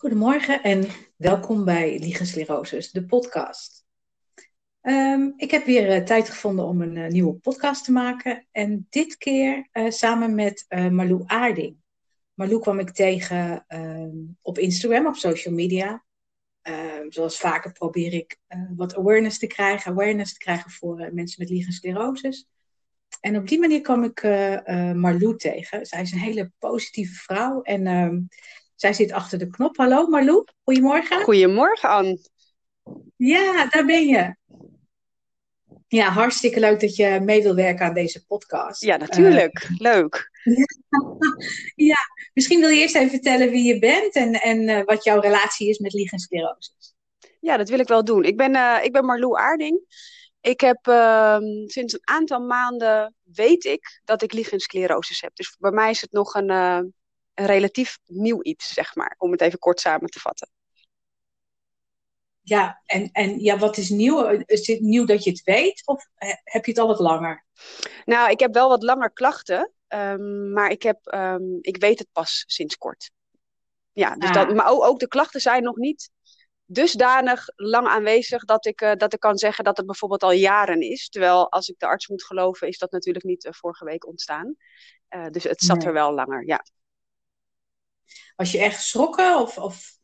Goedemorgen en welkom bij Liegensclerosis, de podcast. Ehm, ik heb weer uh, tijd gevonden om een uh, nieuwe podcast te maken. En dit keer uh, samen met Marlou Aarding. Marlou kwam ik tegen ehm, op Instagram, op social media. Ehm, zoals vaker probeer ik wat awareness te krijgen, awareness te krijgen voor mensen met liegensclerosis. En op die manier kwam ik Marlou tegen. Zij is een hele positieve vrouw en zij zit achter de knop. Hallo Marlou, goedemorgen. Goedemorgen Anne. Ja, daar ben je. Ja, hartstikke leuk dat je mee wil werken aan deze podcast. Ja, natuurlijk. Uh, Leuk. ja, misschien wil je eerst even vertellen wie je bent en, en uh, wat jouw relatie is met liegensclerosis. Ja, dat wil ik wel doen. Ik ben, uh, ik ben Marlou Aarding. Ik heb ehm, sinds een aantal maanden weet ik dat ik liegensclerosis heb. Dus bij mij is het nog een, een relatief nieuw iets, zeg maar, om het even kort samen te vatten. Ja, en, en ja, wat is nieuw? Is het nieuw dat je het weet of heb je het al wat langer? Nou, ik heb wel wat langer klachten, um, maar ik, heb, um, ik weet het pas sinds kort. Ja, dus ah. dat, maar ook, ook, de klachten zijn nog niet dusdanig lang aanwezig dat ik, uh, dat ik kan zeggen dat het bijvoorbeeld al jaren is. Terwijl als ik de arts moet geloven, is dat natuurlijk niet uh, vorige week ontstaan. Uh, dus het zat nee. er wel langer, ja. Was je echt geschrokken of, of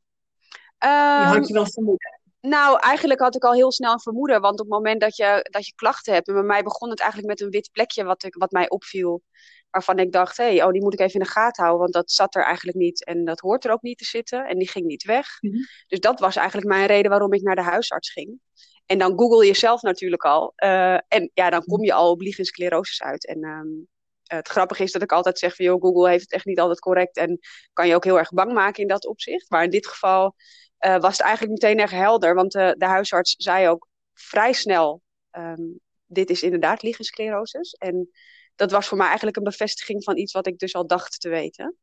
um, had je wel vermoeden? Nou, eigenlijk had ik al heel snel een vermoeden. Want op het moment dat je, dat je klachten hebt. En bij mij begon het eigenlijk met een wit plekje wat, ik, wat mij opviel. Waarvan ik dacht, hé, hey, oh, die moet ik even in de gaten houden. Want dat zat er eigenlijk niet. En dat hoort er ook niet te zitten. En die ging niet weg. Mm-hmm. Dus dat was eigenlijk mijn reden waarom ik naar de huisarts ging. En dan google je zelf natuurlijk al. Uh, en ja, dan kom je al op liegensclerosis uit. En um, het grappige is dat ik altijd zeg van, joh, Google heeft het echt niet altijd correct. En kan je ook heel erg bang maken in dat opzicht. Maar in dit geval uh, was het eigenlijk meteen erg helder. Want uh, de huisarts zei ook vrij snel, um, dit is inderdaad liegensclerosis. En dat was voor mij eigenlijk een bevestiging van iets wat ik dus al dacht te weten.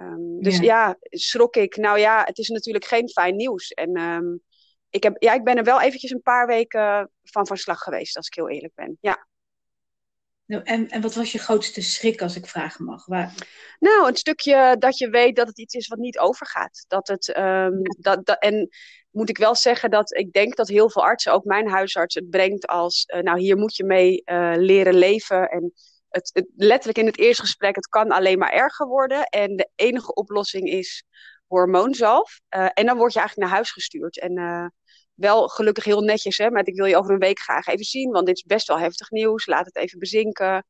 Um, dus ja. ja, schrok ik. Nou ja, het is natuurlijk geen fijn nieuws. En um, ik, heb, ja, ik ben er wel eventjes een paar weken van van slag geweest, als ik heel eerlijk ben. Ja. Nou, en, en wat was je grootste schrik, als ik vragen mag? Nou, een stukje dat je weet dat het iets is wat niet overgaat. Dat het, ja. dat, dat, en moet ik wel zeggen dat ik denk dat heel veel artsen, ook mijn huisarts, het brengt als, uh, nou hier moet je mee uh, leren leven. En het, het, letterlijk in het eerste gesprek, het kan alleen maar erger worden. En de enige oplossing is hormoonzalf. Uh, en dan word je eigenlijk naar huis gestuurd. En wel gelukkig heel netjes, hè, maar ik wil je over een week graag even zien, want dit is best wel heftig nieuws. Laat het even bezinken.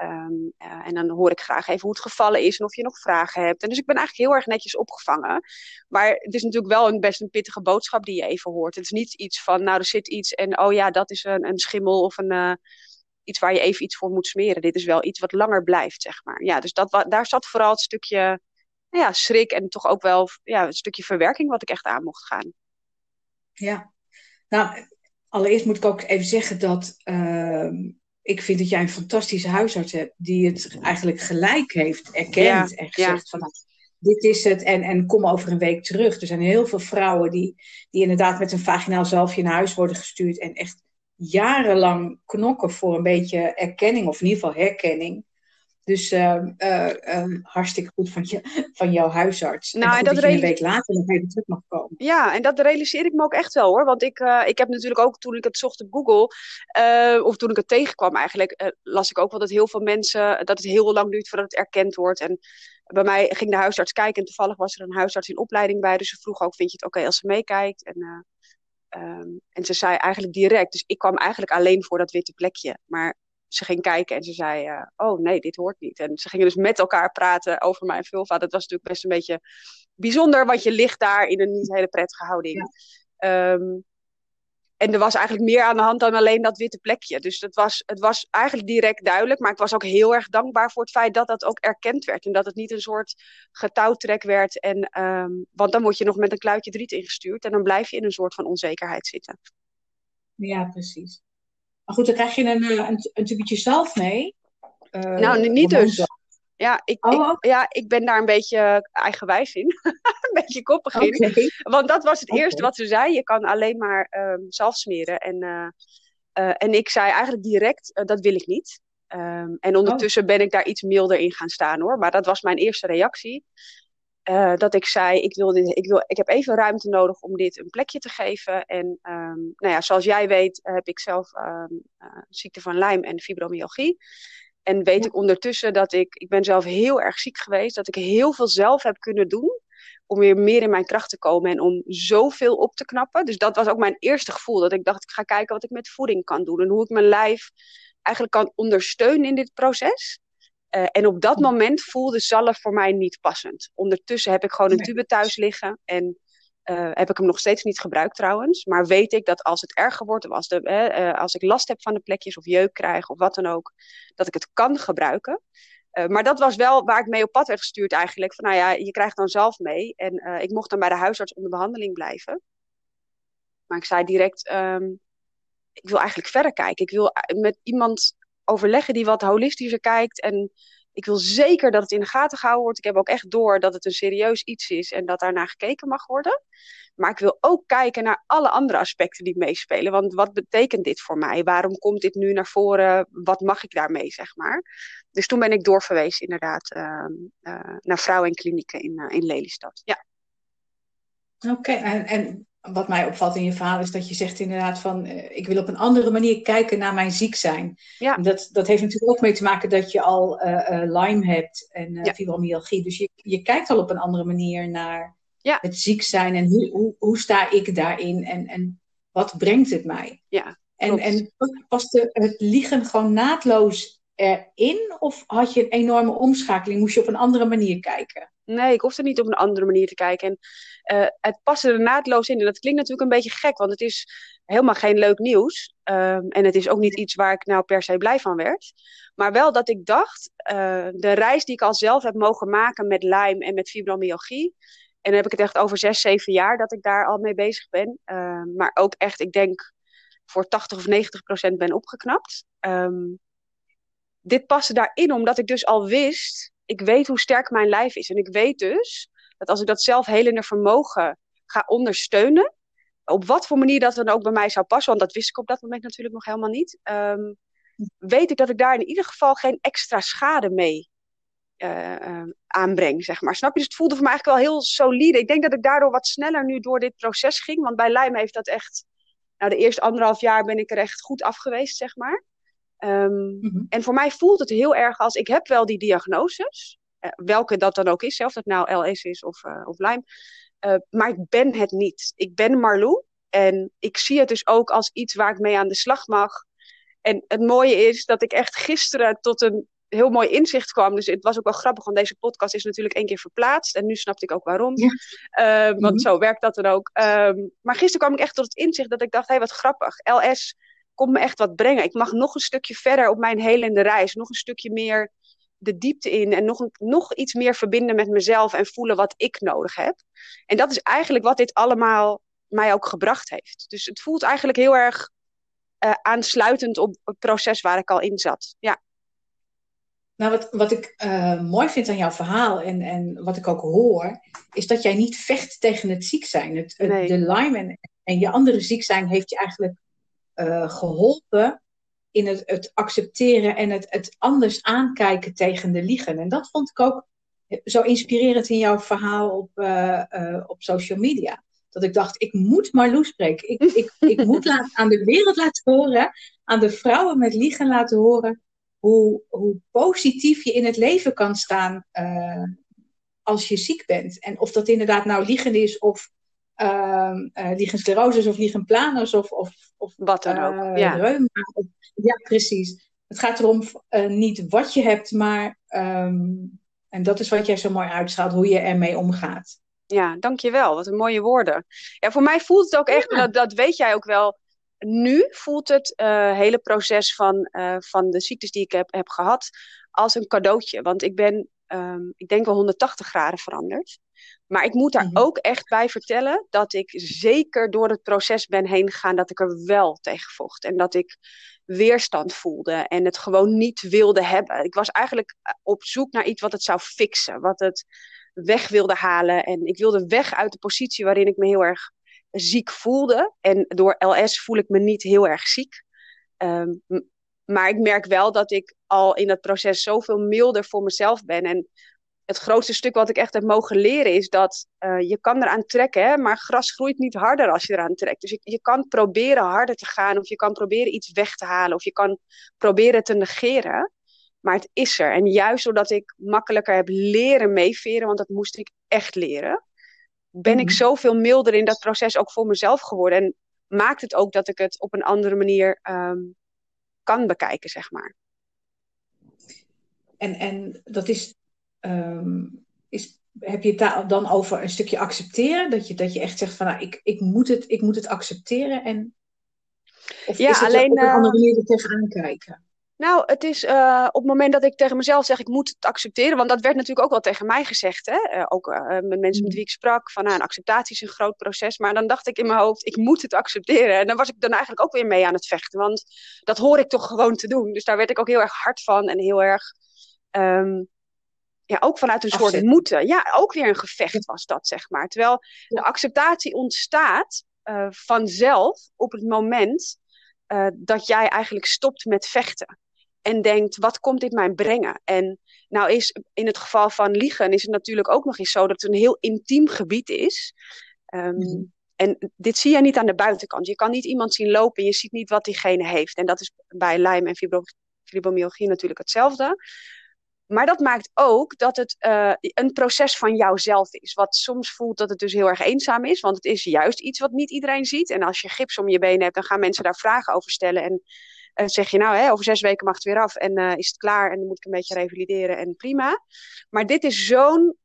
Um, uh, en dan hoor ik graag even hoe het gevallen is en of je nog vragen hebt. En dus ik ben eigenlijk heel erg netjes opgevangen. Maar het is natuurlijk wel een best een pittige boodschap die je even hoort. Het is niet iets van, nou er zit iets en oh ja, dat is een, een schimmel of een, uh, iets waar je even iets voor moet smeren. Dit is wel iets wat langer blijft, zeg maar. Ja, dus dat, daar zat vooral het stukje nou ja, schrik en toch ook wel ja, een stukje verwerking wat ik echt aan mocht gaan. Ja, nou, allereerst moet ik ook even zeggen dat uh, ik vind dat jij een fantastische huisarts hebt, die het eigenlijk gelijk heeft erkend ja, en gezegd ja. van dit is het en, en kom over een week terug. Er zijn heel veel vrouwen die, die inderdaad met een vaginaal zalfje naar huis worden gestuurd en echt jarenlang knokken voor een beetje erkenning, of in ieder geval herkenning. Dus uh, uh, uh, hartstikke goed van, je, van jouw huisarts. Nou, en, en dat, dat je een week later nog even terug mag komen. Ja, en dat realiseer ik me ook echt wel hoor. Want ik, eh, ik heb natuurlijk ook toen ik het zocht op Google, eh, of toen ik het tegenkwam eigenlijk, eh, las ik ook wel dat heel veel mensen, dat het heel lang duurt voordat het erkend wordt. En bij mij ging de huisarts kijken en toevallig was er een huisarts in opleiding bij. Dus ze vroeg ook, vind je het oké okay als ze meekijkt? En, um, en ze zei eigenlijk direct, dus ik kwam eigenlijk alleen voor dat witte plekje. Maar ze ging kijken en ze zei: uh, Oh nee, dit hoort niet. En ze gingen dus met elkaar praten over mijn vulva. Dat was natuurlijk best een beetje bijzonder, want je ligt daar in een niet hele prettige houding. Ja. Um, en er was eigenlijk meer aan de hand dan alleen dat witte plekje. Dus het was, het was eigenlijk direct duidelijk. Maar ik was ook heel erg dankbaar voor het feit dat dat ook erkend werd. En dat het niet een soort getouwtrek werd. En, um, want dan word je nog met een kluitje driet ingestuurd. En dan blijf je in een soort van onzekerheid zitten. Ja, precies. Maar goed, dan krijg je een, een, een tubetje zelf mee. Uh, nou, niet dus. Ja ik, oh, ik, ja, ik ben daar een beetje eigenwijs in. een beetje koppig in. Okay. Want dat was het okay. eerste wat ze zei. Je kan alleen maar um, zelf smeren. En, uh, uh, en ik zei eigenlijk direct, dat wil ik niet. Um, en ondertussen oh. ben ik daar iets milder in gaan staan hoor. Maar dat was mijn eerste reactie. Uh, dat ik zei, ik, wil dit, ik, wil, ik heb even ruimte nodig om dit een plekje te geven. En um, nou ja, zoals jij weet heb ik zelf um, uh, ziekte van Lyme en fibromyalgie. En weet ja. ik ondertussen dat ik, ik ben zelf heel erg ziek geweest, dat ik heel veel zelf heb kunnen doen om weer meer in mijn kracht te komen en om zoveel op te knappen. Dus dat was ook mijn eerste gevoel, dat ik dacht, ik ga kijken wat ik met voeding kan doen en hoe ik mijn lijf eigenlijk kan ondersteunen in dit proces. Uh, en op dat moment voelde zalf voor mij niet passend. Ondertussen heb ik gewoon een tube thuis liggen en uh, heb ik hem nog steeds niet gebruikt trouwens. Maar weet ik dat als het erger wordt, of als, de, uh, als ik last heb van de plekjes of jeuk krijg of wat dan ook, dat ik het kan gebruiken. Uh, maar dat was wel waar ik mee op pad werd gestuurd eigenlijk. Van nou ja, je krijgt dan zelf mee. En ik mocht dan bij de huisarts onder behandeling blijven. Maar ik zei direct, um, ik wil eigenlijk verder kijken. Ik wil met iemand overleggen die wat holistischer kijkt. En ik wil zeker dat het in de gaten gehouden wordt. Ik heb ook echt door dat het een serieus iets is en dat daarnaar gekeken mag worden. Maar ik wil ook kijken naar alle andere aspecten die meespelen. Want wat betekent dit voor mij? Waarom komt dit nu naar voren? Wat mag ik daarmee, zeg maar? Dus toen ben ik doorverwezen inderdaad uh, uh, naar vrouwen en klinieken in, uh, in Lelystad. Ja. Oké, en, en wat mij opvalt in je verhaal is dat je zegt inderdaad van uh, ik wil op een andere manier kijken naar mijn ziek zijn. Ja. En dat, dat heeft natuurlijk ook mee te maken dat je al uh, uh, Lyme hebt en ja. fibromyalgie. Dus je, je kijkt al op een andere manier naar ja. het ziek zijn en hoe, hoe, hoe sta ik daarin en, en wat brengt het mij? Ja, en, en paste het liegen gewoon naadloos erin of had je een enorme omschakeling? Moest je op een andere manier kijken? Nee, ik hoefde niet op een andere manier te kijken. En uh, het paste er naadloos in. En dat klinkt natuurlijk een beetje gek, want het is helemaal geen leuk nieuws. Um, en het is ook niet iets waar ik nou per se blij van werd. Maar wel dat ik dacht, uh, de reis die ik al zelf heb mogen maken met Lyme en met fibromyalgie. En dan heb ik het echt over zes, zeven jaar dat ik daar al mee bezig ben. Uh, maar ook echt, ik denk, voor 80 of 90 procent ben opgeknapt. Um, dit paste daarin omdat ik dus al wist ik weet hoe sterk mijn lijf is. En ik weet dus dat als ik dat zelfhelende vermogen ga ondersteunen, op wat voor manier dat dan ook bij mij zou passen, want dat wist ik op dat moment natuurlijk nog helemaal niet, um, weet ik dat ik daar in ieder geval geen extra schade mee uh, uh, aanbreng, zeg maar. Snap je? Dus het voelde voor mij eigenlijk wel heel solide. Ik denk dat ik daardoor wat sneller nu door dit proces ging, want bij Lijm heeft dat echt, nou de eerste anderhalf jaar ben ik er echt goed af geweest, zeg maar. Um, mm-hmm. En voor mij voelt het heel erg als ik heb wel die diagnoses, welke dat dan ook is, of dat nou LS is of, uh, of Lyme, uh, maar ik ben het niet. Ik ben Marlou en ik zie het dus ook als iets waar ik mee aan de slag mag. En het mooie is dat ik echt gisteren tot een heel mooi inzicht kwam. Dus het was ook wel grappig, want deze podcast is natuurlijk één keer verplaatst. En nu snapte ik ook waarom. Ja. Uh, want mm-hmm. zo werkt dat dan ook. Um, maar gisteren kwam ik echt tot het inzicht dat ik dacht, hé, hey, wat grappig. LS komt me echt wat brengen. Ik mag nog een stukje verder op mijn helende reis. Nog een stukje meer de diepte in. En nog, nog iets meer verbinden met mezelf en voelen wat ik nodig heb. En dat is eigenlijk wat dit allemaal mij ook gebracht heeft. Dus het voelt eigenlijk heel erg uh, aansluitend op het proces waar ik al in zat. Ja. Nou, wat, wat ik uh, mooi vind aan jouw verhaal en, en wat ik ook hoor, is dat jij niet vecht tegen het ziek zijn. Het, het nee. De Lyme en, en je andere ziek zijn heeft je eigenlijk uh, geholpen in het, het, accepteren en het, het anders aankijken tegen de liegen. En dat vond ik ook zo inspirerend in jouw verhaal op, uh, uh, op social media. Dat ik dacht, ik moet Marloes spreken. Ik, ik, ik moet laten, aan de wereld laten horen, aan de vrouwen met liegen laten horen, hoe, hoe positief je in het leven kan staan als je ziek bent. En of dat inderdaad nou liegen is of uh, lichensclerosis of ligenplanus of, of, of wat dan ook. Uh, ja. reuma. Ja, precies. Het gaat erom uh, niet wat je hebt, maar um, en dat is wat jij zo mooi uitstraalt, hoe je ermee omgaat. Ja, dankjewel. Wat een mooie woorden. Ja, voor mij voelt het ook echt, ja. dat, dat weet jij ook wel. Nu voelt het uh, hele proces van, uh, van de ziektes die ik heb, heb gehad als een cadeautje. Want ik ben, um, ik denk wel 180 graden veranderd. Maar ik moet daar mm-hmm. ook echt bij vertellen dat ik zeker door het proces ben heen gegaan dat ik er wel tegen vocht. En dat ik weerstand voelde en het gewoon niet wilde hebben. Ik was eigenlijk op zoek naar iets wat het zou fixen, wat het weg wilde halen. En ik wilde weg uit de positie waarin ik me heel erg ziek voelde. En door LS voel ik me niet heel erg ziek. Um, maar ik merk wel dat ik al in dat proces zoveel milder voor mezelf ben. En het grootste stuk wat ik echt heb mogen leren is dat uh, je kan eraan trekken, hè, maar gras groeit niet harder als je eraan trekt. Dus je, je kan proberen harder te gaan, of je kan proberen iets weg te halen, of je kan proberen te negeren. Maar het is er. En juist doordat ik makkelijker heb leren meeveren, want dat moest ik echt leren, ben ik mhm. zoveel milder in dat proces ook voor mezelf geworden. En maakt het ook dat ik het op een andere manier um, kan bekijken, zeg maar. En, en dat is, um, is, heb je het dan over een stukje accepteren? Dat je, dat je echt zegt van nou, ik, ik, moet het, ik moet het accepteren en of ja, is het alleen, op een andere eh, manier er tegenaan kijken? Nou, het is uh, op het moment dat ik tegen mezelf zeg, ik moet het accepteren, want dat werd natuurlijk ook wel tegen mij gezegd, hè? Uh, ook uh, met mensen met mm. wie ik sprak, van nou, een acceptatie is een groot proces, maar dan dacht ik in mijn hoofd, ik moet het accepteren. En dan was ik dan eigenlijk ook weer mee aan het vechten, want dat hoor ik toch gewoon te doen. Dus daar werd ik ook heel erg hard van en heel erg, um, ja, ook vanuit een soort moeten. Ja, ook weer een gevecht was dat, zeg maar. Terwijl de acceptatie ontstaat vanzelf op het moment dat jij eigenlijk stopt met vechten en denkt, wat komt dit mij brengen? En nou is in het geval van liegen is het natuurlijk ook nog eens zo dat het een heel intiem gebied is. Um, mm. En dit zie je niet aan de buitenkant. Je kan niet iemand zien lopen en je ziet niet wat diegene heeft. En dat is bij Lyme en fibromyalgie natuurlijk hetzelfde. Maar dat maakt ook dat het uh, een proces van jouzelf is. Wat soms voelt dat het dus heel erg eenzaam is. Want het is juist iets wat niet iedereen ziet. En als je gips om je benen hebt, dan gaan mensen daar vragen over stellen. En uh, zeg je nou, hè, over zes weken mag het weer af en uh, is het klaar en dan moet ik een beetje revalideren en prima. Maar dit is zo'n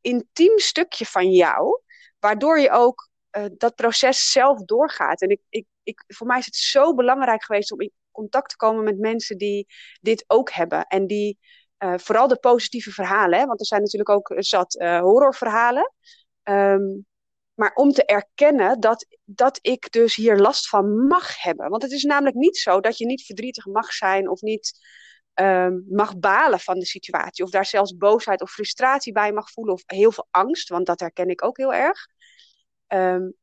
intiem stukje van jou, waardoor je ook dat proces zelf doorgaat. En ik, ik, ik, voor mij is het zo belangrijk geweest om in contact te komen met mensen die dit ook hebben. En die vooral de positieve verhalen, hè, want er zijn natuurlijk ook zat horrorverhalen. Um, maar om te erkennen dat, dat ik dus hier last van mag hebben. Want het is namelijk niet zo dat je niet verdrietig mag zijn of niet um, mag balen van de situatie. Of daar zelfs boosheid of frustratie bij mag voelen. Of heel veel angst, want dat herken ik ook heel erg. Um,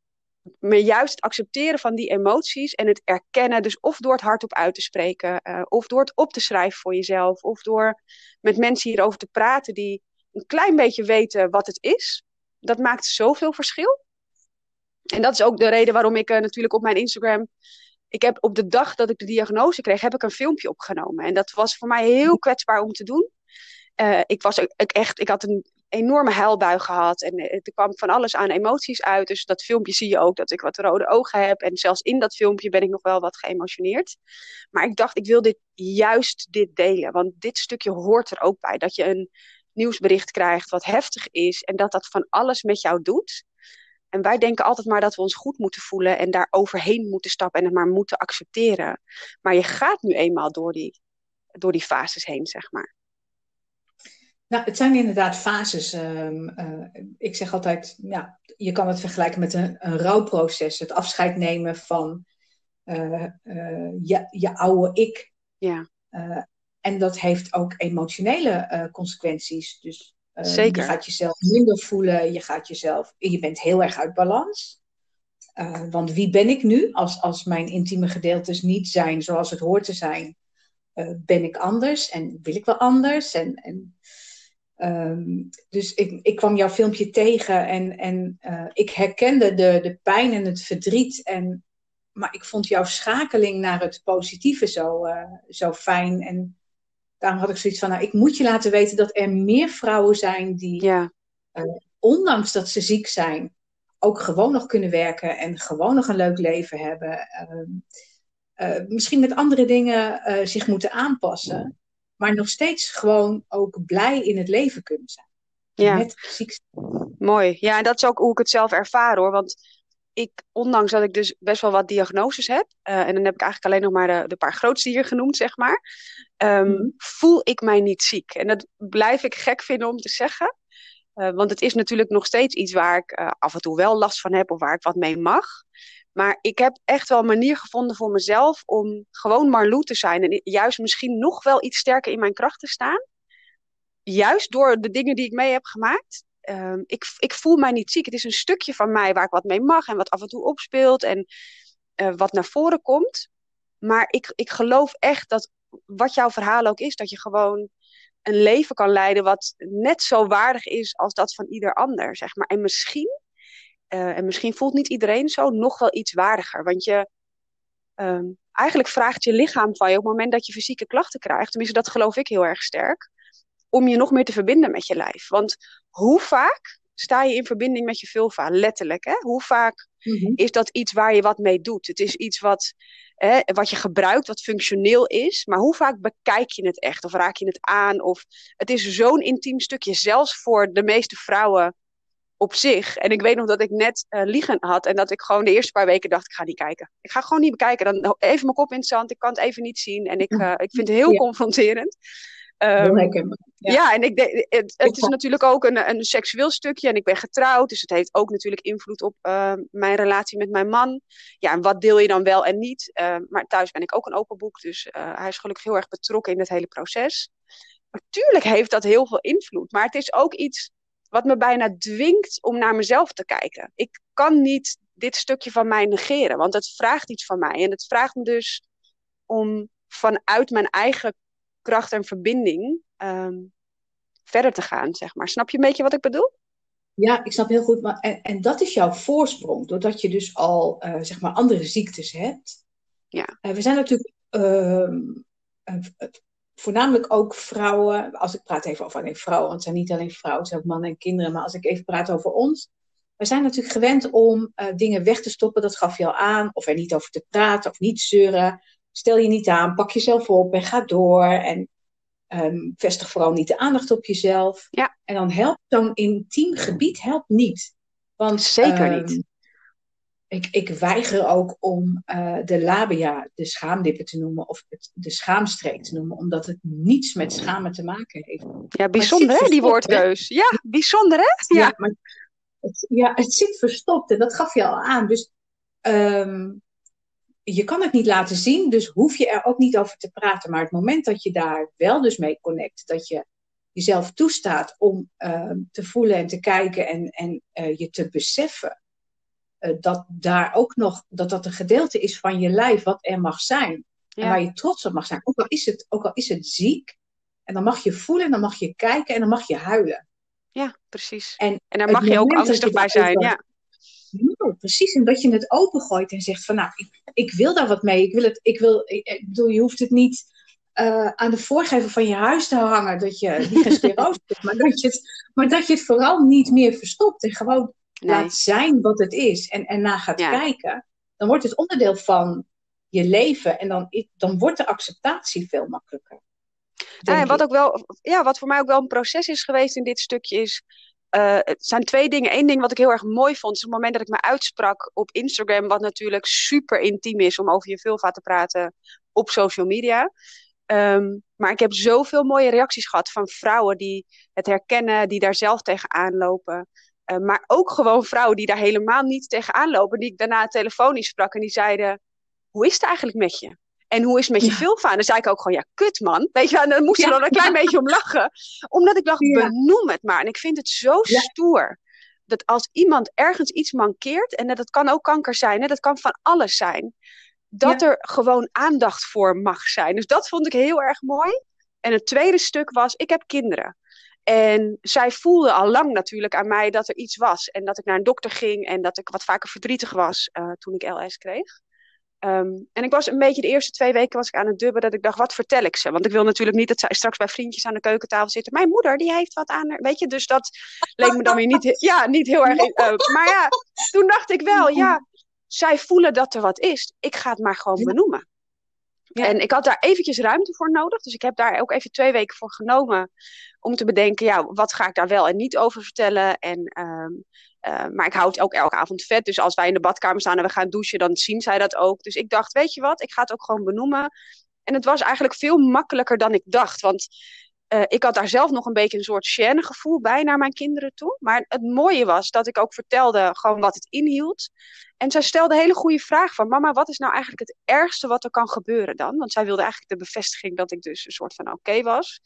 maar juist het accepteren van die emoties en het erkennen, dus of door het hardop uit te spreken, uh, of door het op te schrijven voor jezelf, of door met mensen hierover te praten die een klein beetje weten wat het is, dat maakt zoveel verschil. En dat is ook de reden waarom ik uh, natuurlijk op mijn Instagram. Ik heb op de dag dat ik de diagnose kreeg, heb ik een filmpje opgenomen. En dat was voor mij heel kwetsbaar om te doen. Uh, ik, was ik, echt, ik had een enorme huilbui gehad. En uh, er kwam van alles aan emoties uit. Dus dat filmpje zie je ook dat ik wat rode ogen heb. En zelfs in dat filmpje ben ik nog wel wat geëmotioneerd. Maar ik dacht, ik wil dit juist dit delen. Want dit stukje hoort er ook bij. Dat je een nieuwsbericht krijgt wat heftig is. En dat dat van alles met jou doet. En wij denken altijd maar dat we ons goed moeten voelen en daar overheen moeten stappen en het maar moeten accepteren. Maar je gaat nu eenmaal door die, door die fases heen, zeg maar. Nou, het zijn inderdaad fases. Ehm, eh, ik zeg altijd, ja, je kan het vergelijken met een, een rouwproces. Het afscheid nemen van uh, uh, je, je oude ik. Ja. en dat heeft ook emotionele consequenties. Dus Zeker. Je gaat jezelf minder voelen, je gaat jezelf, je bent heel erg uit balans. Want wie ben ik nu als, als mijn intieme gedeeltes niet zijn zoals het hoort te zijn? Ben ik anders en wil ik wel anders? En, en, um, dus ik, ik kwam jouw filmpje tegen en, en uh, ik herkende de, de pijn en het verdriet. En, maar ik vond jouw schakeling naar het positieve zo, zo fijn. En daarom had ik zoiets van, nou, ik moet je laten weten dat er meer vrouwen zijn die, ja. uh, ondanks dat ze ziek zijn, ook gewoon nog kunnen werken en gewoon nog een leuk leven hebben. Uh, misschien met andere dingen zich moeten aanpassen, maar nog steeds gewoon ook blij in het leven kunnen zijn. Ja. Met ziek Mooi. Ja, en dat is ook hoe ik het zelf ervaar hoor. Want ik, ondanks dat ik dus best wel wat diagnoses heb, uh, en dan heb ik eigenlijk alleen nog maar de, de paar grootste hier genoemd, zeg maar, um, voel ik mij niet ziek. En dat blijf ik gek vinden om te zeggen. Uh, want het is natuurlijk nog steeds iets waar ik uh, af en toe wel last van heb of waar ik wat mee mag. Maar ik heb echt wel een manier gevonden voor mezelf om gewoon Marlou te zijn. En juist misschien nog wel iets sterker in mijn kracht te staan. Juist door de dingen die ik mee heb gemaakt. Um, ik, ik voel mij niet ziek. Het is een stukje van mij waar ik wat mee mag en wat af en toe opspeelt en uh, wat naar voren komt. Maar ik, ik geloof echt dat wat jouw verhaal ook is, dat je gewoon een leven kan leiden wat net zo waardig is als dat van ieder ander, zeg maar. En misschien, uh, en misschien voelt niet iedereen zo, nog wel iets waardiger. Want je, um, eigenlijk vraagt je lichaam van je op het moment dat je fysieke klachten krijgt, tenminste dat geloof ik heel erg sterk, om je nog meer te verbinden met je lijf. Want hoe vaak sta je in verbinding met je vulva, letterlijk. Hè? Hoe vaak mhm. is dat iets waar je wat mee doet? Het is iets wat, hè, wat je gebruikt, wat functioneel is. Maar hoe vaak bekijk je het echt? Of raak je het aan? Of het is zo'n intiem stukje, zelfs voor de meeste vrouwen op zich. En ik weet nog dat ik net uh, liegen had en dat ik gewoon de eerste paar weken dacht, ik ga niet kijken. Ik ga gewoon niet bekijken. Dan even mijn kop in het zand, ik kan het even niet zien. En ik, uh, ik vind het heel confronterend. Um, ja. en ik de, het, het is natuurlijk ook een, een seksueel stukje en ik ben getrouwd, dus het heeft ook natuurlijk invloed op uh, mijn relatie met mijn man. Ja, en wat deel je dan wel en niet? Uh, maar thuis ben ik ook een open boek, dus hij is gelukkig heel erg betrokken in het hele proces. Natuurlijk heeft dat heel veel invloed, maar het is ook iets wat me bijna dwingt om naar mezelf te kijken. Ik kan niet dit stukje van mij negeren, want het vraagt iets van mij en het vraagt me dus om vanuit mijn eigen kracht en verbinding um, verder te gaan, zeg maar. Snap je een beetje wat ik bedoel? Ja, ik snap heel goed. Maar, en, en dat is jouw voorsprong, doordat je dus al uh, zeg maar andere ziektes hebt. Ja. Uh, we zijn natuurlijk uh, voornamelijk ook vrouwen. Als ik praat even over alleen vrouwen, want het zijn niet alleen vrouwen, het zijn ook mannen en kinderen. Maar als ik even praat over ons. We zijn natuurlijk gewend om dingen weg te stoppen, dat gaf je al aan. Of er niet over te praten of niet zeuren stel je niet aan, pak jezelf op en ga door. En um, vestig vooral niet de aandacht op jezelf. Ja. En dan helpt zo'n intiem gebied helpt niet. Want, Zeker niet. Ehm, ik, ik weiger ook om uh, de labia, de schaamdippen te noemen, of het, de schaamstreek te noemen, omdat het niets met schamen te maken heeft. Ja, bijzonder hè, die woordkeus. Ja, bijzonder hè? Ja, ja, maar het, ja, het zit verstopt en dat gaf je al aan. Dus um, je kan het niet laten zien, dus hoef je er ook niet over te praten. Maar het moment dat je daar wel dus mee connect, dat je jezelf toestaat om uh, te voelen en te kijken en, en uh, je te beseffen dat daar ook nog, dat dat een gedeelte is van je lijf wat er mag zijn. Ja. En waar je trots op mag zijn. Ook al, is het, ook al is het ziek. En dan mag je voelen en dan mag je kijken en dan mag je huilen. Ja, precies. En, en daar mag je ook angstig bij zijn. Ja. Precies. En dat je het opengooit en zegt van nou, ik, ik wil daar wat mee. Ik wil het, ik wil, ik, bedoel, je hoeft het niet uh, aan de voorgever van je huis te hangen dat je die gesteroos hebt, maar dat je het, maar dat je het vooral niet meer verstopt en gewoon nee. laat zijn wat het is en, en na gaat ja. kijken. Dan wordt het onderdeel van je leven en dan, dan wordt de acceptatie veel makkelijker. Ja, en wat, ook wel, ja, wat voor mij ook wel een proces is geweest in dit stukje is uh, het zijn twee dingen. Eén ding wat ik heel erg mooi vond, is het moment dat ik me uitsprak op Instagram, wat natuurlijk super intiem is om over je vulva te praten op social media. Um, maar ik heb zoveel mooie reacties gehad van vrouwen die het herkennen, die daar zelf tegenaan lopen. Uh, maar ook gewoon vrouwen die daar helemaal niet tegenaan lopen, die ik daarna telefonisch sprak en die zeiden: Hoe is het eigenlijk met je? En hoe is het met je ja. vulva? En dan zei ik ook gewoon, ja, kut man. Weet je, en dan moest ja. dan een klein beetje om lachen. Omdat ik dacht, ja. benoem het maar. En ik vind het zo stoer. Dat als iemand ergens iets mankeert, en dat kan ook kanker zijn, hè, dat kan van alles zijn. Dat er gewoon aandacht voor mag zijn. Dus dat vond ik heel erg mooi. En het tweede stuk was, ik heb kinderen. En zij voelde al lang natuurlijk aan mij dat er iets was. En dat ik naar een dokter ging en dat ik wat vaker verdrietig was uh, toen ik LS kreeg. Um, en ik was een beetje de eerste twee weken was ik aan het dubben dat ik dacht, wat vertel ik ze? Want ik wil natuurlijk niet dat zij straks bij vriendjes aan de keukentafel zitten. Mijn moeder, die heeft wat aan haar, weet je. Dus dat leek me dan weer niet, ja, niet heel erg... Uh, maar ja, toen dacht ik wel, ja, zij voelen dat er wat is. Ik ga het maar gewoon benoemen. En ik had daar eventjes ruimte voor nodig. Dus ik heb daar ook even twee weken voor genomen. Om te bedenken, ja, wat ga ik daar wel en niet over vertellen. En um, uh, maar ik houd ook elke avond vet. Dus als wij in de badkamer staan en we gaan douchen, dan zien zij dat ook. Dus ik dacht, weet je wat, ik ga het ook gewoon benoemen. En het was eigenlijk veel makkelijker dan ik dacht. Want uh, ik had daar zelf nog een beetje een soort gêne gevoel bij naar mijn kinderen toe. Maar het mooie was dat ik ook vertelde gewoon wat het inhield. En zij stelde hele goede vraag van... Mama, wat is nou eigenlijk het ergste wat er kan gebeuren dan? Want zij wilde eigenlijk de bevestiging dat ik dus een soort van oké was.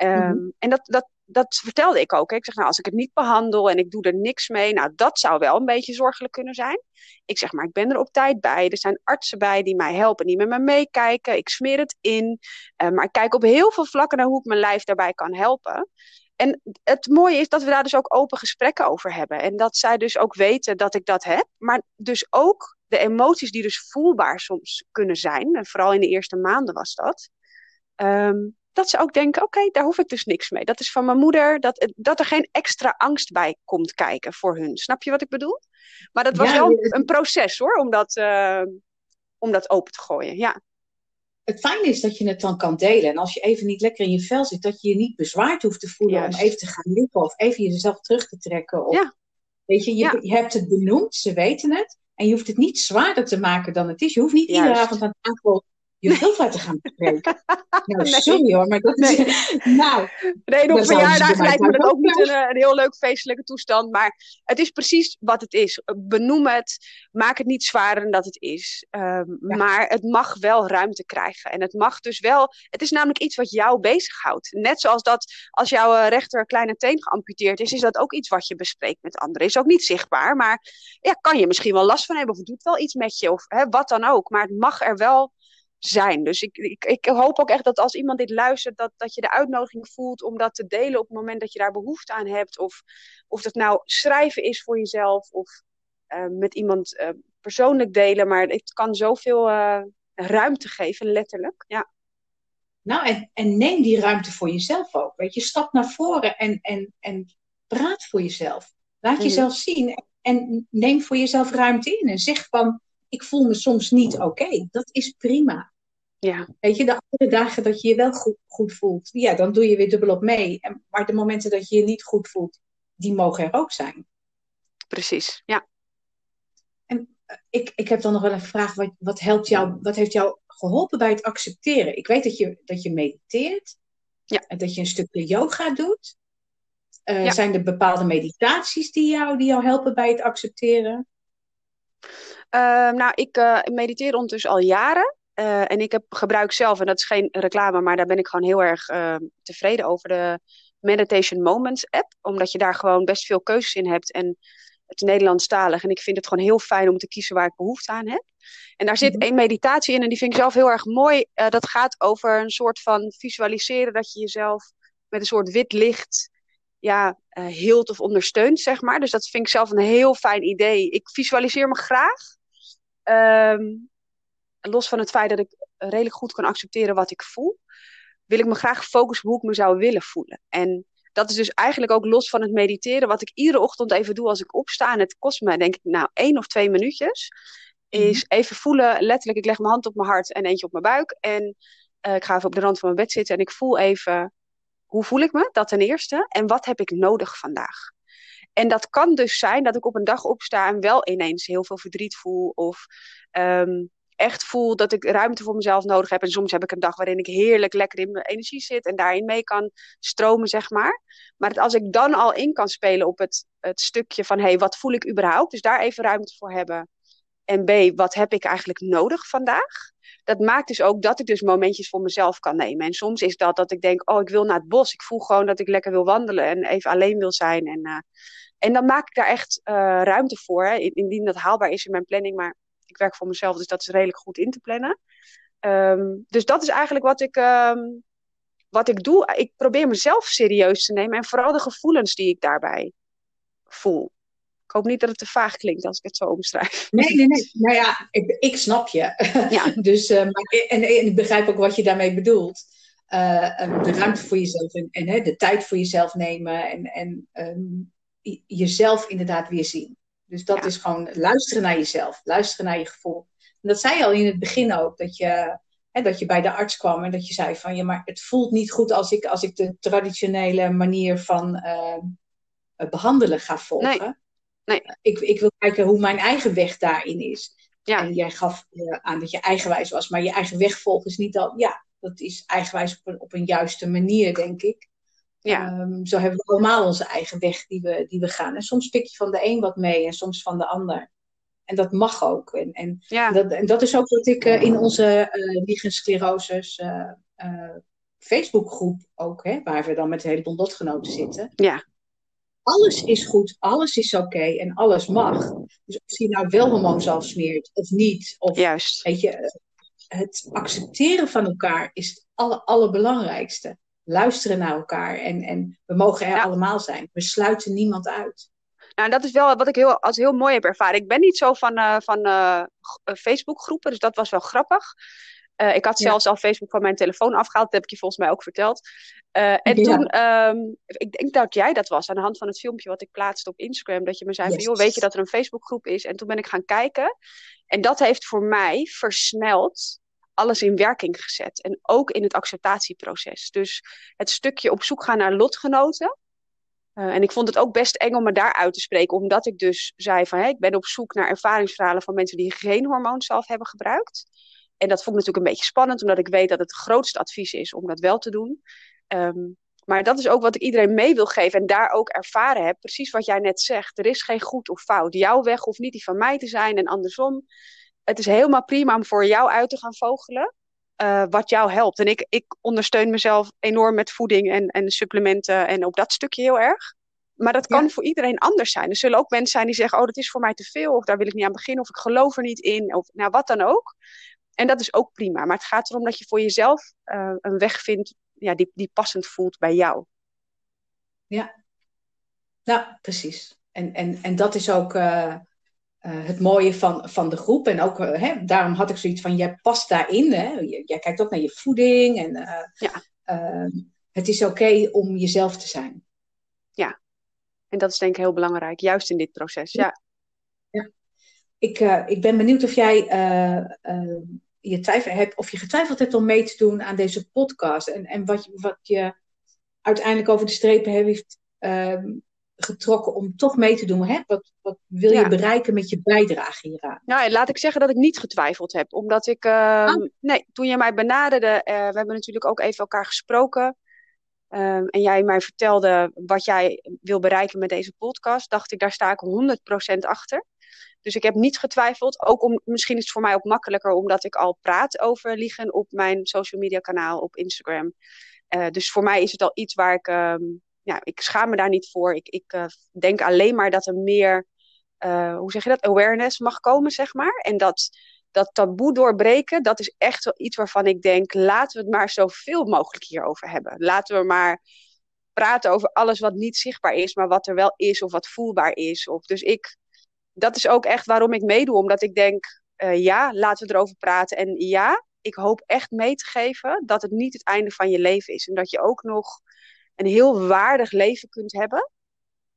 Ehm, mhm. En dat, dat, dat vertelde ik ook. Hè. Ik zeg, nou, als ik het niet behandel en ik doe er niks mee, nou, dat zou wel een beetje zorgelijk kunnen zijn. Ik zeg, maar ik ben er op tijd bij. Er zijn artsen bij die mij helpen, die met me meekijken. Ik smeer het in. Uh, maar ik kijk op heel veel vlakken naar hoe ik mijn lijf daarbij kan helpen. En het mooie is dat we daar dus ook open gesprekken over hebben. En dat zij dus ook weten dat ik dat heb. Maar dus ook de emoties die dus voelbaar soms kunnen zijn. En vooral in de eerste maanden was dat. Um, dat ze ook denken, oké, daar hoef ik dus niks mee. Dat is van mijn moeder, dat, dat er geen extra angst bij komt kijken voor hun. Snap je wat ik bedoel? Maar dat was wel een proces hoor, om dat, uh, om dat open te gooien, ja. Het fijne is dat je het dan kan delen. En als je even niet lekker in je vel zit, dat je je niet bezwaard hoeft te voelen om even te gaan liggen of even jezelf terug te trekken. Of, ja. Weet je, je, je, hebt het benoemd, ze weten het. En je hoeft het niet zwaarder te maken dan het is. Je hoeft niet iedere avond aan tafel je wilt laten gaan spreken. Nou, sorry hoor, maar dat is... nou, nee, op verjaardag lijkt me dat ook niet een, een, heel leuk feestelijke toestand. Maar het is precies wat het is. Benoem het. Maak het niet zwaarder dan dat het is. Ehm, maar het mag wel ruimte krijgen. En het mag dus wel... Het is namelijk iets wat jou bezighoudt. Net zoals dat als jouw eh, rechter kleine teen geamputeerd is... is dat ook iets wat je bespreekt met anderen. Is ook niet zichtbaar, maar ja, kan je misschien wel last van hebben... of het doet wel iets met je, of hè, wat dan ook. Maar het mag er wel zijn. Dus ik, ik, ik hoop ook echt dat als iemand dit luistert, dat, dat je de uitnodiging voelt om dat te delen op het moment dat je daar behoefte aan hebt. Of, of dat nou schrijven is voor jezelf of uh, met iemand uh, persoonlijk delen. Maar het kan zoveel uh, ruimte geven, letterlijk. Ja. Nou, en, en neem die ruimte voor jezelf ook. Weet je, stap naar voren en, en, en praat voor jezelf. Laat mhm. jezelf zien en neem voor jezelf ruimte in. En zeg van, ik voel me soms niet oké. Dat is prima. Ja. Weet je, de andere dagen dat je je wel goed, goed voelt, ja, dan doe je weer dubbelop mee. En, maar de momenten dat je je niet goed voelt, die mogen er ook zijn. Precies, ja. En eh, ik, ik heb dan nog wel een vraag. Wat, wat, helpt jou, wat heeft jou geholpen bij het accepteren? Ik weet dat je, dat je mediteert. Ja. En dat je een stukje yoga doet. Uh, Zijn er bepaalde meditaties die jou, die jou helpen bij het accepteren? Ehm, nou, ik uh, mediteer ondertussen al jaren. Uh, en ik heb, gebruik zelf, en dat is geen reclame, maar daar ben ik gewoon heel erg uh, tevreden over, de Meditation Moments app. Omdat je daar gewoon best veel keuzes in hebt. En het is Nederlandstalig. En ik vind het gewoon heel fijn om te kiezen waar ik behoefte aan heb. En daar zit mm één meditatie in en die vind ik zelf heel erg mooi. Uh, dat gaat over een soort van visualiseren dat je jezelf met een soort wit licht ja, uh, hield of ondersteunt, zeg maar. Dus dat vind ik zelf een heel fijn idee. Ik visualiseer me graag. Um, los van het feit dat ik redelijk goed kan accepteren wat ik voel, wil ik me graag focussen op hoe ik me zou willen voelen. En dat is dus eigenlijk ook los van het mediteren, wat ik iedere ochtend even doe als ik opsta. En het kost me, denk ik, nou, één of twee minuutjes. Is mhm. even voelen, letterlijk, ik leg mijn hand op mijn hart en eentje op mijn buik. En uh, ik ga even op de rand van mijn bed zitten en ik voel even, hoe voel ik me? Dat ten eerste. En wat heb ik nodig vandaag? En dat kan dus zijn dat ik op een dag opsta en wel ineens heel veel verdriet voel. Of um, echt voel dat ik ruimte voor mezelf nodig heb. En soms heb ik een dag waarin ik heerlijk lekker in mijn energie zit en daarin mee kan stromen, zeg maar. Maar als ik dan al in kan spelen op het, het stukje van, hé, hey, wat voel ik überhaupt? Dus daar even ruimte voor hebben. En B, wat heb ik eigenlijk nodig vandaag? Dat maakt dus ook dat ik dus momentjes voor mezelf kan nemen. En soms is dat dat ik denk, oh, ik wil naar het bos. Ik voel gewoon dat ik lekker wil wandelen en even alleen wil zijn. En, uh, en dan maak ik daar echt uh, ruimte voor, hè, indien dat haalbaar is in mijn planning. Maar ik werk voor mezelf, dus dat is redelijk goed in te plannen. Um, dus dat is eigenlijk wat ik, um, wat ik doe. Ik probeer mezelf serieus te nemen en vooral de gevoelens die ik daarbij voel. Ik hoop niet dat het te vaag klinkt als ik het zo omschrijf. Nee, nee, nee. Nou ja, ik, ik snap je. Ja. dus, uh, maar, en, en, ik begrijp ook wat je daarmee bedoelt. Uh, de ruimte voor jezelf en, en de tijd voor jezelf nemen en, en um, jezelf inderdaad weer zien. Dus dat is gewoon luisteren naar jezelf, luisteren naar je gevoel. En dat zei je al in het begin ook, dat je, hè, dat je bij de arts kwam en dat je zei van ja, maar het voelt niet goed als ik, als ik de traditionele manier van uh, behandelen ga volgen. Nee. Nee. Ik, ik wil kijken hoe mijn eigen weg daarin is. Ja. En jij gaf uh, aan dat je eigenwijs was, maar je eigen weg volgen is niet al, ja, dat is eigenwijs op een, op een juiste manier, denk ik. Ja. Um, zo hebben we allemaal onze eigen weg die we, die we gaan. En soms pik je van de een wat mee en soms van de ander. En dat mag ook. En, en, ja. dat, en dat is ook wat ik uh, in onze uh, uh, Facebookgroep ook, hè, waar we dan met een heleboel lotgenoten zitten. Ja. Alles is goed, alles is oké en alles mag. Dus of je nou wel hormoon smeert of niet, of Juist. weet je, het accepteren van elkaar is het aller, allerbelangrijkste. Luisteren naar elkaar en, en we mogen er allemaal zijn. We sluiten niemand uit. Nou, dat is wel wat ik heel, als heel mooi heb ervaren. Ik ben niet zo van, uh, van uh, Facebookgroepen, dus dat was wel grappig. Uh, ik had zelfs al Facebook van mijn telefoon afgehaald. Dat heb ik je volgens mij ook verteld. Uh, en ja. toen, um, ik denk dat jij dat was, aan de hand van het filmpje wat ik plaatste op Instagram. Dat je me zei yes. van, joh, weet je dat er een Facebookgroep is? En toen ben ik gaan kijken. En dat heeft voor mij versneld alles in werking gezet. En ook in het acceptatieproces. Dus het stukje op zoek gaan naar lotgenoten. Uh, en ik vond het ook best eng om me daar uit te spreken. Omdat ik dus zei van, hé, ik ben op zoek naar ervaringsverhalen van mensen die geen hormoon zelf hebben gebruikt. En dat vond ik natuurlijk een beetje spannend, omdat ik weet dat het grootste advies is om dat wel te doen. Um, maar dat is ook wat ik iedereen mee wil geven en daar ook ervaren heb. Precies wat jij net zegt. Er is geen goed of fout. Jouw weg hoeft niet die van mij te zijn en andersom. Het is helemaal prima om voor jou uit te gaan vogelen. Uh, wat jou helpt. En ik, ik ondersteun mezelf enorm met voeding en, en supplementen en op dat stukje heel erg. Maar dat kan ja. voor iedereen anders zijn. Er zullen ook mensen zijn die zeggen: Oh, dat is voor mij te veel. Of daar wil ik niet aan beginnen. Of ik geloof er niet in. Of nou, wat dan ook. En dat is ook prima. Maar het gaat erom dat je voor jezelf uh, een weg vindt ja, die, die passend voelt bij jou. Ja, nou precies. En, en, en dat is ook uh, uh, het mooie van, van de groep. En ook, hè, daarom had ik zoiets van, jij past daarin. Hè? Jij kijkt ook naar je voeding. En ja. Het is oké okay om jezelf te zijn. Ja, en dat is denk ik heel belangrijk. Juist in dit proces, ja. ja. Ik, ik ben benieuwd of jij je twijfel hebt, of je getwijfeld hebt om mee te doen aan deze podcast. En, en wat, je, wat je uiteindelijk over de strepen heeft uh, getrokken om toch mee te doen. Hè? Wat, wat wil je bereiken met je bijdrage hieraan? Nou, laat ik zeggen dat ik niet getwijfeld heb. Omdat ik, uh, oh. nee, toen je mij benaderde, uh, we hebben natuurlijk ook even elkaar gesproken. Um, en jij mij vertelde wat jij wil bereiken met deze podcast, dacht ik, daar sta ik 100% achter. Dus ik heb niet getwijfeld. Ook om, misschien is het voor mij ook makkelijker omdat ik al praat over liegen op mijn social media kanaal op Instagram. Uh, dus voor mij is het al iets waar ik, um, ja, ik schaam me daar niet voor. Ik, ik uh, denk alleen maar dat er meer, uh, hoe zeg je dat, awareness mag komen, zeg maar. En dat, dat taboe doorbreken, dat is echt wel iets waarvan ik denk, laten we het maar zoveel mogelijk hierover hebben. Laten we maar praten over alles wat niet zichtbaar is, maar wat er wel is of wat voelbaar is. Of, dus ik, dat is ook echt waarom ik meedoe. Omdat ik denk, uh, ja, laten we erover praten. En ja, ik hoop echt mee te geven dat het niet het einde van je leven is. En dat je ook nog een heel waardig leven kunt hebben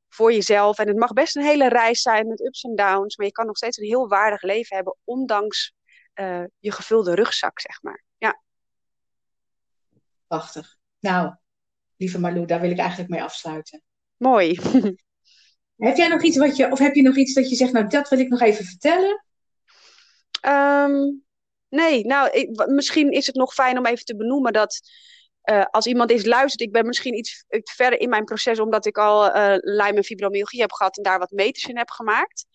voor jezelf. En het mag best een hele reis zijn met ups en downs. Maar je kan nog steeds een heel waardig leven hebben, ondanks uh, je gevulde rugzak, zeg maar. Ja. Prachtig. Nou, lieve Marlou, daar wil ik eigenlijk mee afsluiten. Mooi. Heb jij nog iets wat je, of heb je nog iets dat je zegt, nou dat wil ik nog even vertellen? Um, nee, nou ik, misschien is het nog fijn om even te benoemen dat uh, als iemand eens luistert, ik ben misschien iets, iets verder in mijn proces omdat ik al uh, Lyme en fibromyalgie heb gehad en daar wat meters in heb gemaakt.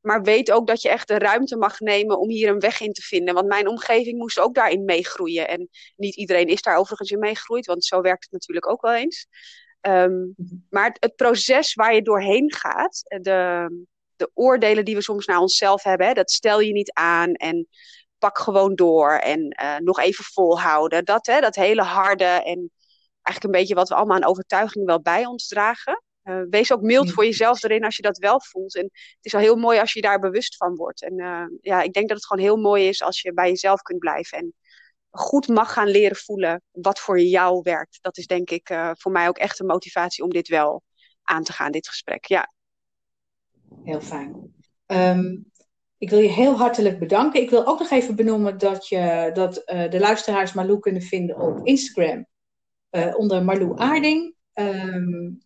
Maar weet ook dat je echt de ruimte mag nemen om hier een weg in te vinden. Want mijn omgeving moest ook daarin meegroeien. En niet iedereen is daar overigens in meegegroeid, want zo werkt het natuurlijk ook wel eens. Um, maar het, het, proces waar je doorheen gaat, de, de oordelen die we soms naar onszelf hebben, hè, dat stel je niet aan en pak gewoon door en uh, nog even volhouden. Dat, hè, dat hele harde en eigenlijk een beetje wat we allemaal aan overtuiging wel bij ons dragen. Uh, wees ook mild voor jezelf erin als je dat wel voelt. En het is wel heel mooi als je daar bewust van wordt. En uh, ja, ik denk dat het gewoon heel mooi is als je bij jezelf kunt blijven. En goed mag gaan leren voelen wat voor jou werkt. Dat is denk ik uh, voor mij ook echt een motivatie om dit wel aan te gaan, dit gesprek. Ja. Heel fijn. Um, ik wil je heel hartelijk bedanken. Ik wil ook nog even benoemen dat, je, dat uh, de luisteraars Marlou kunnen vinden op Instagram uh, onder Marlou Aarding. Um,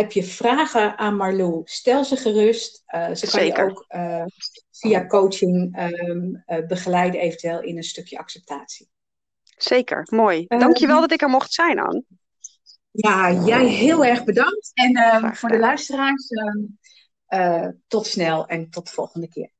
heb je vragen aan Marlou, stel ze gerust. Uh, ze kan Zeker. je ook uh, via coaching um, uh, begeleiden, eventueel in een stukje acceptatie. Zeker, mooi. Dankjewel um, dat ik er mocht zijn, Anne. Ja, jij heel erg bedankt. En um, voor de luisteraars, tot snel en tot de volgende keer.